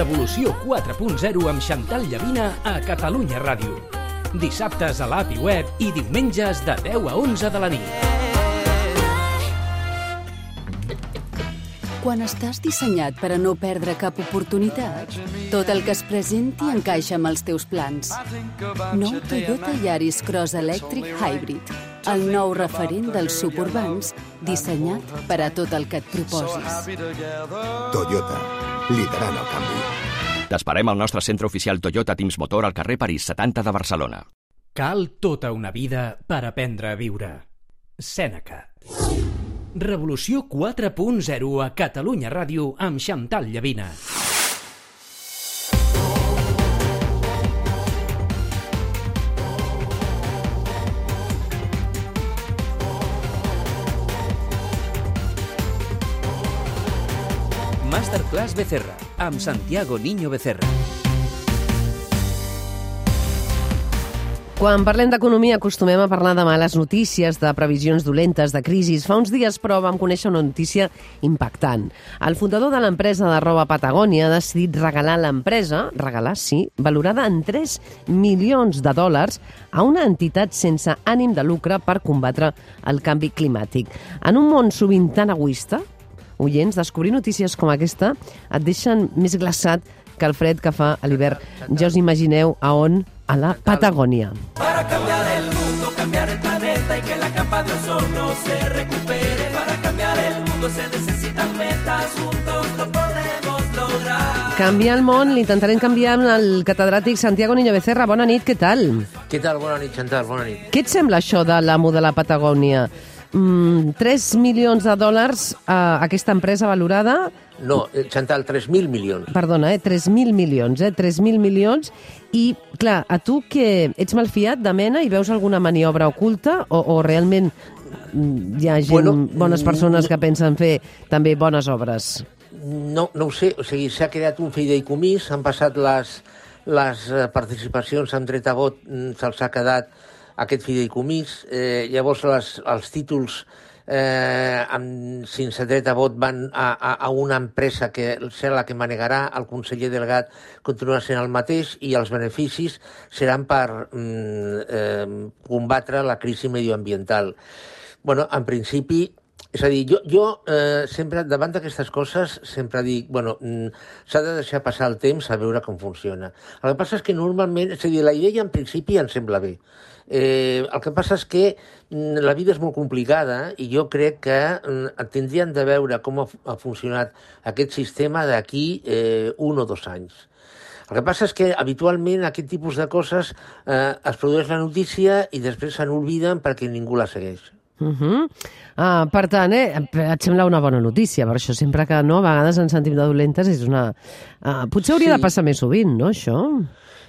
Revolució 4.0 amb Xantal Llavina a Catalunya Ràdio. Dissabtes a l'API web i diumenges de 10 a 11 de la nit. Quan estàs dissenyat per a no perdre cap oportunitat, tot el que es presenti encaixa amb els teus plans. Nou Toyota Yaris Cross Electric Hybrid, el nou referent dels suburbans, dissenyat per a tot el que et proposis. Toyota, liderant el canvi. T'esperem al nostre centre oficial Toyota Teams Motor al carrer París 70 de Barcelona. Cal tota una vida per aprendre a viure. Sèneca. Revolució 4.0 a Catalunya Ràdio amb Xantal Llavina. Masterclass Becerra amb Santiago Niño Becerra. Quan parlem d'economia acostumem a parlar de males notícies, de previsions dolentes, de crisis. Fa uns dies, però, vam conèixer una notícia impactant. El fundador de l'empresa de roba Patagònia ha decidit regalar l'empresa, regalar, sí, valorada en 3 milions de dòlars a una entitat sense ànim de lucre per combatre el canvi climàtic. En un món sovint tan egoista, oients, descobrir notícies com aquesta et deixen més glaçat que el fred que fa a l'hivern. Ja us imagineu a on? A la Patagònia. Para cambiar el mundo, cambiar el planeta y que la capa de ozono se recupere. Para cambiar el mundo se necesitan metas, juntos lo podemos lograr. Canviar el món, l'intentarem canviar amb el catedràtic Santiago Niño Becerra. Bona nit, què tal? Què tal? Bona nit, Chantal, bona nit. Què et sembla això de l'amo de la Patagònia? Mm, 3 milions de dòlars a aquesta empresa valorada No, eh, Chantal, 3.000 milions. Perdona, eh? 3.000 milions, eh? 3.000 milions. I, clar, a tu que ets malfiat de mena i veus alguna maniobra oculta o, o realment mm, hi ha gent, Bueno, bones mm, persones que pensen fer també bones obres? No, no ho sé, o sigui, s'ha creat un fideïcomís, han passat les, les eh, participacions amb dret a vot, mm, se'ls ha quedat aquest fideïcomís, eh, llavors les, els títols eh, amb, sense dret a vot van a, a, a una empresa que serà la que manegarà, el conseller Delgat continuarà sent el mateix i els beneficis seran per mm, eh, combatre la crisi medioambiental. bueno, en principi, és a dir, jo, jo eh, sempre, davant d'aquestes coses, sempre dic, bueno, mm, s'ha de deixar passar el temps a veure com funciona. El que passa és que normalment, és a dir, la idea en principi em sembla bé. Eh, el que passa és que mm, la vida és molt complicada i jo crec que mm, tindrien de veure com ha, ha funcionat aquest sistema d'aquí eh, un o dos anys. El que passa és que habitualment aquest tipus de coses eh, es produeix la notícia i després se n'obliden perquè ningú la segueix. Uh -huh. ah, per tant, eh, et sembla una bona notícia, per això sempre que no, a vegades ens sentim de dolentes és una... Ah, potser hauria Sí. de passar més sovint, no, això?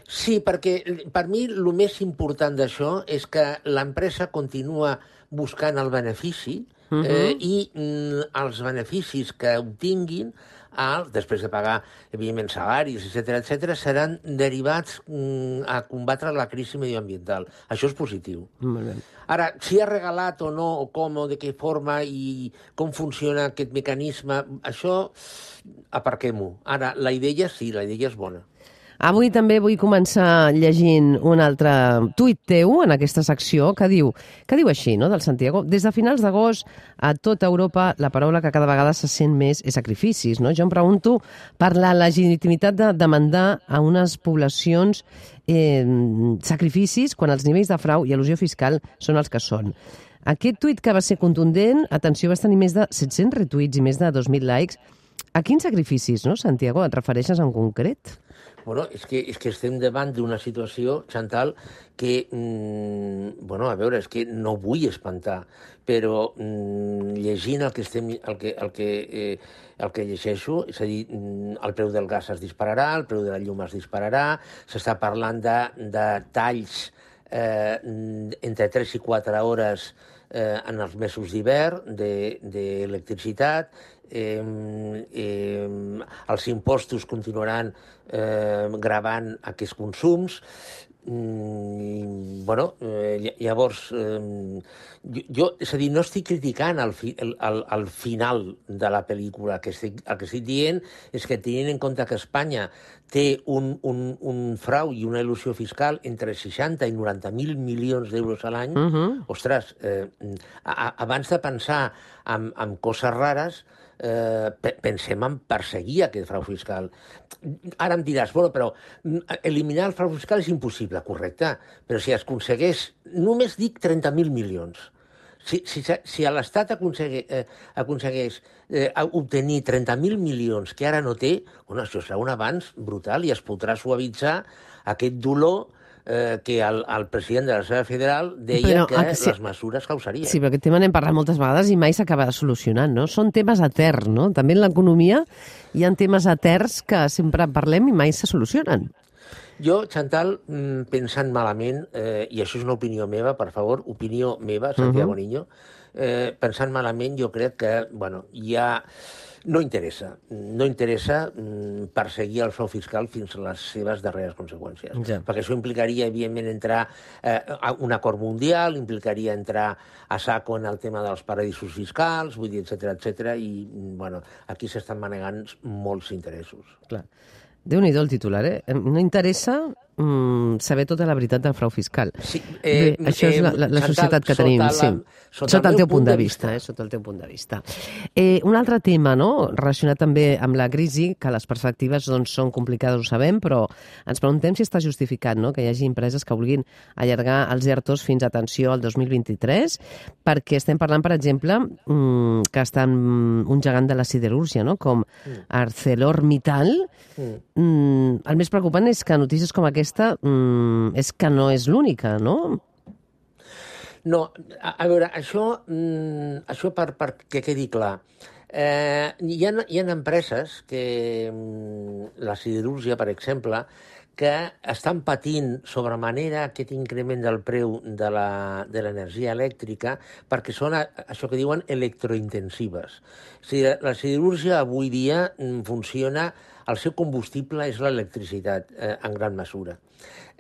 Sí, perquè per mi el més important d'això és que l'empresa continua buscant el benefici Mhm. eh, i mm, els beneficis que obtinguin el, després de pagar, evidentment, salaris, etc etc, seran derivats mm, a combatre la crisi medioambiental. Això és positiu. Molt bé. Ara, si ha regalat o no, o com, o de què forma i com funciona aquest mecanisme, això aparquem-ho. Ara, la idea sí, la idea és bona. Avui també vull començar llegint un altre tuit teu en aquesta secció que diu, que diu així, no?, del Santiago. Des de finals d'agost a tota Europa la paraula que cada vegada se sent més és sacrificis, no? Jo em pregunto per la legitimitat de demandar a unes poblacions eh, sacrificis quan els nivells de frau i elusió fiscal són els que són. Aquest tuit que va ser contundent, atenció, va tenir més de 700 retuits i més de 2.000 likes. A quins sacrificis, no, Santiago, et refereixes en concret? Bueno, és que, és que estem davant d'una situació, Chantal, que, mm, bueno, a veure, és que no vull espantar, però mm, llegint el que, estem, el que, el que, eh, el que llegeixo, és a dir, mm, el preu del gas es dispararà, el preu de la llum es dispararà, s'està parlant de, de talls eh, entre 3 i 4 hores en els mesos d'hivern d'electricitat, eh, eh, els impostos continuaran eh, gravant aquests consums. Mm, bueno, eh, llavors, eh, jo, jo, és a dir, no estic criticant el, fi, el, el, el final de la pel·lícula, que estic, el que estic dient és que tenint en compte que Espanya té un, un, un frau i una il·lusió fiscal entre 60 i 90.000 milions d'euros a l'any, uh -huh. ostres, eh, a, abans de pensar en, en coses rares, eh, pensem en perseguir aquest frau fiscal. Ara em diràs, bueno, però mm, eliminar el frau fiscal és impossible, correcte, però si es aconsegueix, només dic 30.000 milions, si, si, si l'Estat aconsegueix, eh, aconsegueix eh, obtenir 30.000 milions que ara no té, bueno, això serà un avanç brutal i es podrà suavitzar aquest dolor eh, que el, el president de la Reserva Federal deia però, que, que sí, les mesures causarien. Sí, però aquest tema n'hem parlat moltes vegades i mai s'acaba solucionant, no? Són temes eterns, no? També en l'economia hi ha temes eterns que sempre parlem i mai se solucionen. Jo, Chantal, mm, pensant malament, eh, i això és una opinió meva, per favor, opinió meva, Santiago uh -huh. Niño, eh, pensant malament, jo crec que, bueno, hi ha... No interessa. No interessa mm, perseguir el frau fiscal fins a les seves darreres conseqüències. Ja. Perquè això implicaria, evidentment, entrar eh, a un acord mundial, implicaria entrar a saco en el tema dels paradisos fiscals, vull dir, etc etc i, mm, bueno, aquí s'estan manegant molts interessos. Clar. Déu-n'hi-do el titular, eh? No interessa mm, saber tota la veritat del frau fiscal. Sí, eh, Bé, això eh, és la, la, la societat que tenim. La, sí. Sota, sota el teu punt de vista, vista. eh? sota el teu punt de vista. Eh, un altre tema, no?, relacionat també amb la crisi, que les perspectives doncs, són complicades, ho sabem, però ens preguntem si està justificat no? que hi hagi empreses que vulguin allargar els ERTOs fins, atenció, al 2023, perquè estem parlant, per exemple, mm, que estan un gegant de la siderúrgia, no?, com mm. ArcelorMittal. Mm. Mm, el més preocupant és que notícies com aquesta aquesta mm, és que no és l'única, no? No, a, a veure, això, mm, això per, per que quedi clar. Eh, hi, ha, hi ha empreses que, mm, la siderúrgia, per exemple, que estan patint sobre manera aquest increment del preu de l'energia elèctrica perquè són això que diuen electrointensives. O sigui, la siderúrgia avui dia mm, funciona el seu combustible és l'electricitat, eh, en gran mesura.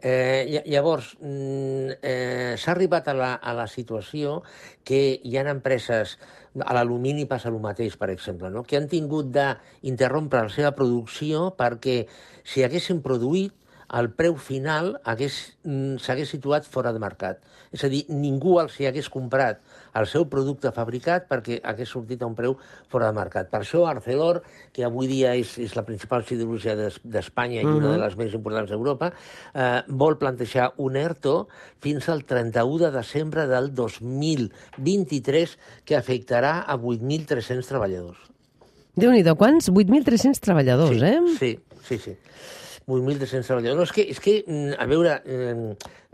Eh, llavors, mm, eh, s'ha arribat a la, a la situació que hi ha empreses, a l'alumini passa el mateix, per exemple, no? que han tingut d'interrompre la seva producció perquè si haguessin produït el preu final mm, s'hagués situat fora de mercat. És a dir, ningú els hi hagués comprat el seu producte fabricat perquè hagués sortit a un preu fora de mercat. Per això Arcelor, que avui dia és, és la principal siderúrgia d'Espanya i una de les més importants d'Europa, eh, vol plantejar un ERTO fins al 31 de desembre del 2023 que afectarà a 8.300 treballadors. Déu-n'hi-do, quants? 8.300 treballadors, sí, eh? Sí, sí, sí. 8.300 treballadors. No, és que, és que mm, a veure, eh,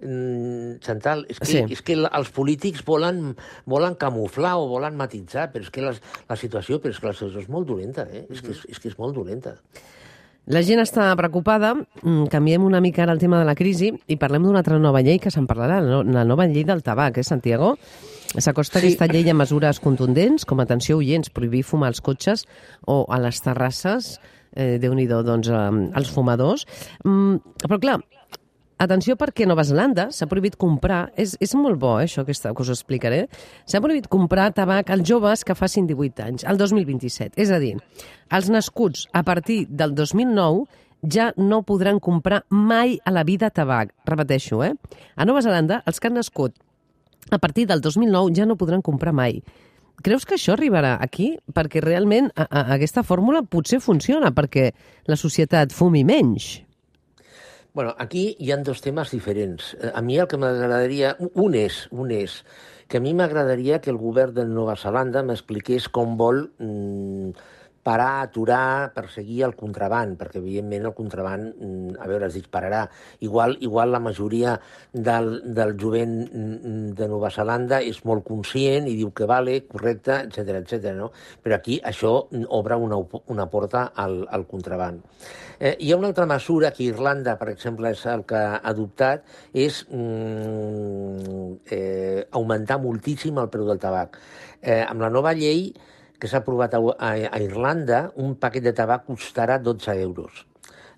mm, Chantal, és que, sí. és que els polítics volen, volen camuflar o volen matitzar, però és que la, la situació, però és que la situació és molt dolenta, eh? és, que és, és que és molt dolenta. La gent està preocupada. Mm, canviem una mica ara el tema de la crisi i parlem d'una altra nova llei que se'n parlarà, la nova llei del tabac, eh, Santiago? S'acosta sí. aquesta llei a mesures contundents, com atenció oients, prohibir fumar als cotxes o a les terrasses, eh, déu nhi doncs, eh, els fumadors. Mm, però clar, Atenció perquè a Nova Zelanda s'ha prohibit comprar, és, és molt bo eh, això aquesta, que us explicaré, s'ha prohibit comprar tabac als joves que facin 18 anys, al 2027. És a dir, els nascuts a partir del 2009 ja no podran comprar mai a la vida tabac. Repeteixo, eh? A Nova Zelanda, els que han nascut a partir del 2009 ja no podran comprar mai. Creus que això arribarà aquí? Perquè realment a, a, aquesta fórmula potser funciona perquè la societat fumi menys. Bueno, aquí hi han dos temes diferents. Eh, a mi el que m'agradaria... Un és, un és que a mi m'agradaria que el govern de Nova Zelanda m'expliqués com vol mm, parar, aturar, perseguir el contraband, perquè evidentment el contraband, mm, a veure, es dispararà. Igual, igual la majoria del, del jovent mm, de Nova Zelanda és molt conscient i diu que vale, correcte, etc etc. no? Però aquí això obre una, una porta al, al contraband. Eh, hi ha una altra mesura que Irlanda, per exemple, és el que ha adoptat, és mm, eh, augmentar moltíssim el preu del tabac. Eh, amb la nova llei, que s'ha aprovat a, a, a Irlanda, un paquet de tabac costarà 12 euros.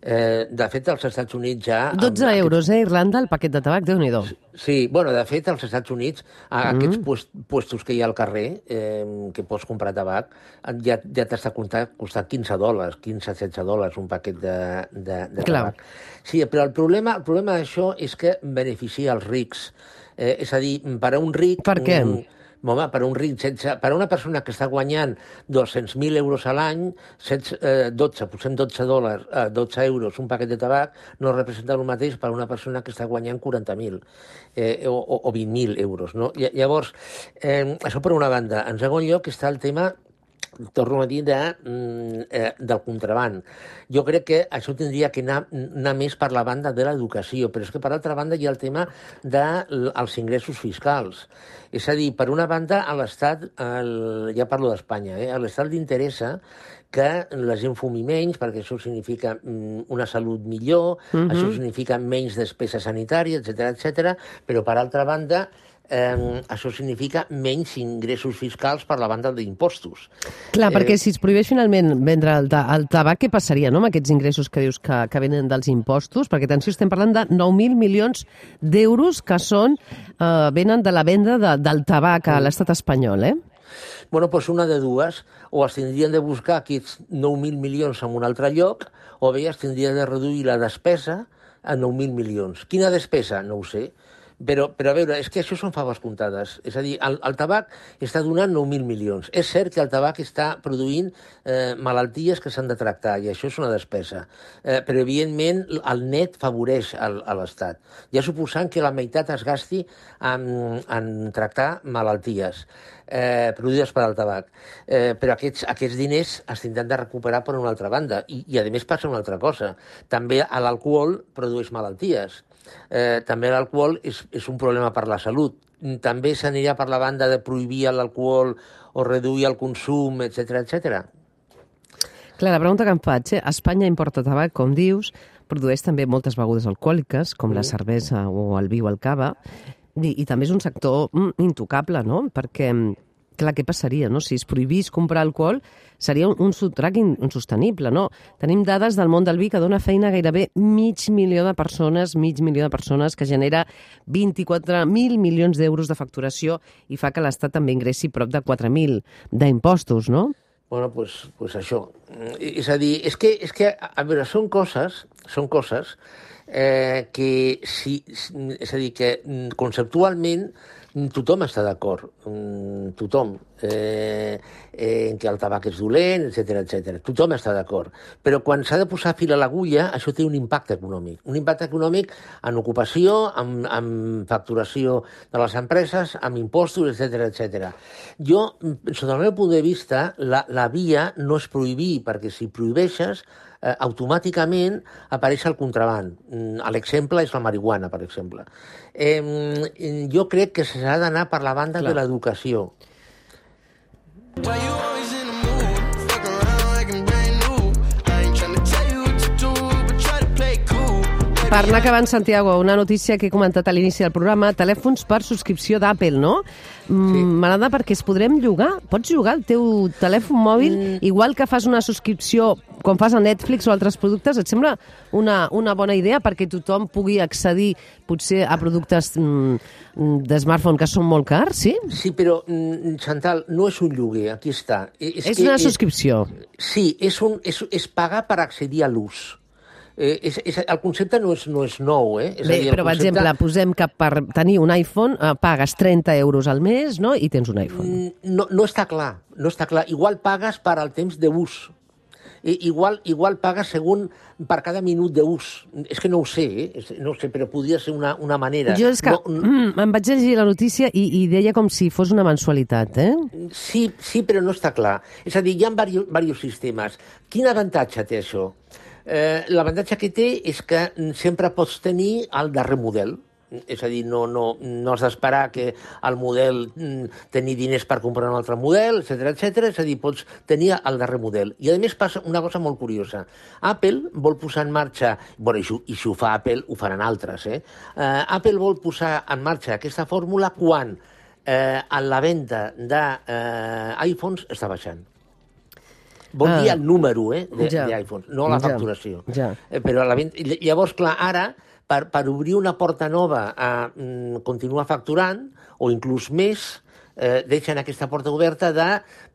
Eh, de fet, als Estats Units ja... amb 12 aquests- euros, eh, Irlanda, el paquet de tabac, déu nhi Sí, bueno, de fet, als Estats Units, a Mm. aquests puest, puestos que hi ha al carrer, eh, que pots comprar tabac, ja, ja t'està costant, costant 15 dòlars, 15-16 dòlars un paquet de, de, de Clar. tabac. Sí, però el problema, el problema d'això és que beneficia els rics. Eh, és a dir, per a un ric... Per què? mm, Home, per un ric, sense, per a una persona que està guanyant 200.000 euros a l'any, 16, eh, 12, posem 12 dòlars, eh, 12 euros un paquet de tabac, no representa el mateix per una persona que està guanyant 40.000 eh, o, o o 20.000 euros. No? Lla- Llavors, eh, això per una banda. En segon lloc està el tema torno a dir, de, mm, eh, del contraband. Jo crec que això tindria que anar, anar més per la banda de l'educació, però és que per altra banda hi ha el tema dels ingressos fiscals. És a dir, per una banda, a l'Estat, ja parlo d'Espanya, eh, a l'Estat li interessa que la gent fumi menys, perquè això significa mm, una salut millor, això significa menys despesa sanitària, etc etc. però per altra banda, eh, això significa menys ingressos fiscals per la banda d'impostos. Clar, Eh, perquè si es prohibeix finalment vendre el, ta el tabac, què passaria no, amb aquests ingressos que dius que, que venen dels impostos? Perquè, atenció, estem parlant de 9.000 milions d'euros que són, eh, venen de la venda de, del tabac a l'estat espanyol, eh? Bueno, doncs una de dues, o es tindrien de buscar aquests 9.000 milions en un altre lloc, o bé es tindria de reduir la despesa a 9.000 milions. Quina despesa? No ho sé. Però, però a veure, és que això són faves comptades. És a dir, el, el tabac està donant 9.000 milions. És cert que el tabac està produint eh, malalties que s'han de tractar, i això és una despesa. Eh, però, evidentment, el net favoreix a l'Estat. Ja suposant que la meitat es gasti en, en tractar malalties eh, produïdes per al tabac. Eh, però aquests, aquests diners es tindran de recuperar per una altra banda. I, i a més passa una altra cosa. També l'alcohol produeix malalties. Eh, també l'alcohol és, és un problema per la salut. També s'anirà per la banda de prohibir l'alcohol o reduir el consum, etc etc. Clar, la pregunta que em faig, eh? Espanya importa tabac, com dius, produeix també moltes begudes alcohòliques, com la cervesa o el vi o el cava, i, i també és un sector mm, intocable, no? Perquè, mm, clar, què passaria, no? Si es prohibís comprar alcohol, seria un, un subtrac in- insostenible, no? Tenim dades del món del vi que dona feina a gairebé mig milió de persones, mig milió de persones, que genera 24.000 milions d'euros de facturació i fa que l'Estat també ingressi prop de 4.000 d'impostos, no? Bueno, pues, pues això. És a dir, és que, és que, a veure, són coses, són coses eh, que, si, és a dir, que mm, conceptualment mm, tothom està d'acord, mm, tothom, eh, eh, en que el tabac és dolent, etc etc. Tothom està d'acord. Però quan s'ha de posar fil a l'agulla, això té un impacte econòmic. Un impacte econòmic en ocupació, en, en facturació de les empreses, amb impostos, etc etc. Jo, sota el meu punt de vista, la, la via no és prohibir, perquè si prohibeixes, eh, automàticament apareix el contraband. Mm, L'exemple és la marihuana, per exemple. Eh, mm, jo crec que s'ha d'anar per la banda Clar. de l'educació. Per anar acabant, Santiago, una notícia que he comentat a l'inici del programa, telèfons per subscripció d'Apple, no? Sí. M'agrada perquè es podrem llogar. Pots llogar el teu telèfon mòbil, mm. igual que fas una subscripció quan fas a Netflix o altres productes. Et sembla una, una bona idea perquè tothom pugui accedir potser a productes mm, mm, de smartphone que són molt cars, sí? Sí, però, mm, Chantal, no és un lloguer, aquí està. Eh, És, que una subscripció. Sí, és, un, és, és pagar per accedir a l'ús. Eh, és, és, el concepte no és, no és nou, eh? És a Bé, dir, el però, per concepte- exemple, posem que per tenir un iPhone eh, pagues 30 euros al mes, no?, i tens un iPhone. No, no està clar, no està clar. Igual pagues per al temps d'ús. Igual, igual pagues segon per cada minut d'ús. És que no ho sé, eh? No ho sé, però podria ser una, una manera. Jo és que No, mm, em vaig llegir la notícia i, i deia com si fos una mensualitat, eh? Sí, sí, però no està clar. És a dir, hi ha diversos, diversos sistemes. Quin avantatge té això? Eh, L'avantatge que té és que sempre pots tenir el darrer model. És a dir, no, no, no has d'esperar que el model mm, tenir diners per comprar un altre model, etc etc. És a dir, pots tenir el darrer model. I a més passa una cosa molt curiosa. Apple vol posar en marxa, bueno, i, si, i si ho fa Apple, ho faran altres, eh? eh Apple vol posar en marxa aquesta fórmula quan eh, en la venda d'iPhones eh, iPhones està baixant. Vol Ah. dir el número eh, de- Ja. d'iPhones, no la Ja. facturació. Ja. Eh, Però la venda... Llavors, clar, ara, per, per obrir una porta nova a mm, continuar facturant, o inclús més, eh, deixen aquesta porta oberta de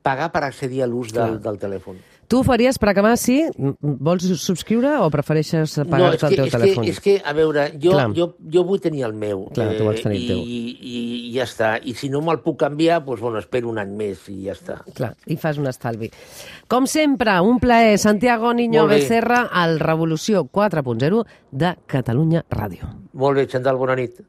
pagar per accedir a l'ús del, del telèfon. Tu ho faries per acabar, sí? Vols subscriure o prefereixes pagar-te és el teu és telèfon? Que, és que, a veure, jo, Clar. jo, jo vull tenir el meu. eh, Clar, tu vols tenir el i, teu. I, i, ja està. I si no me'l puc canviar, doncs, bueno, espero un any més i ja està. Clar, i fas un estalvi. Com sempre, un plaer. Santiago Niño. Becerra, al Revolució 4.0 de Catalunya Ràdio. Molt bé, Xandall, bona nit.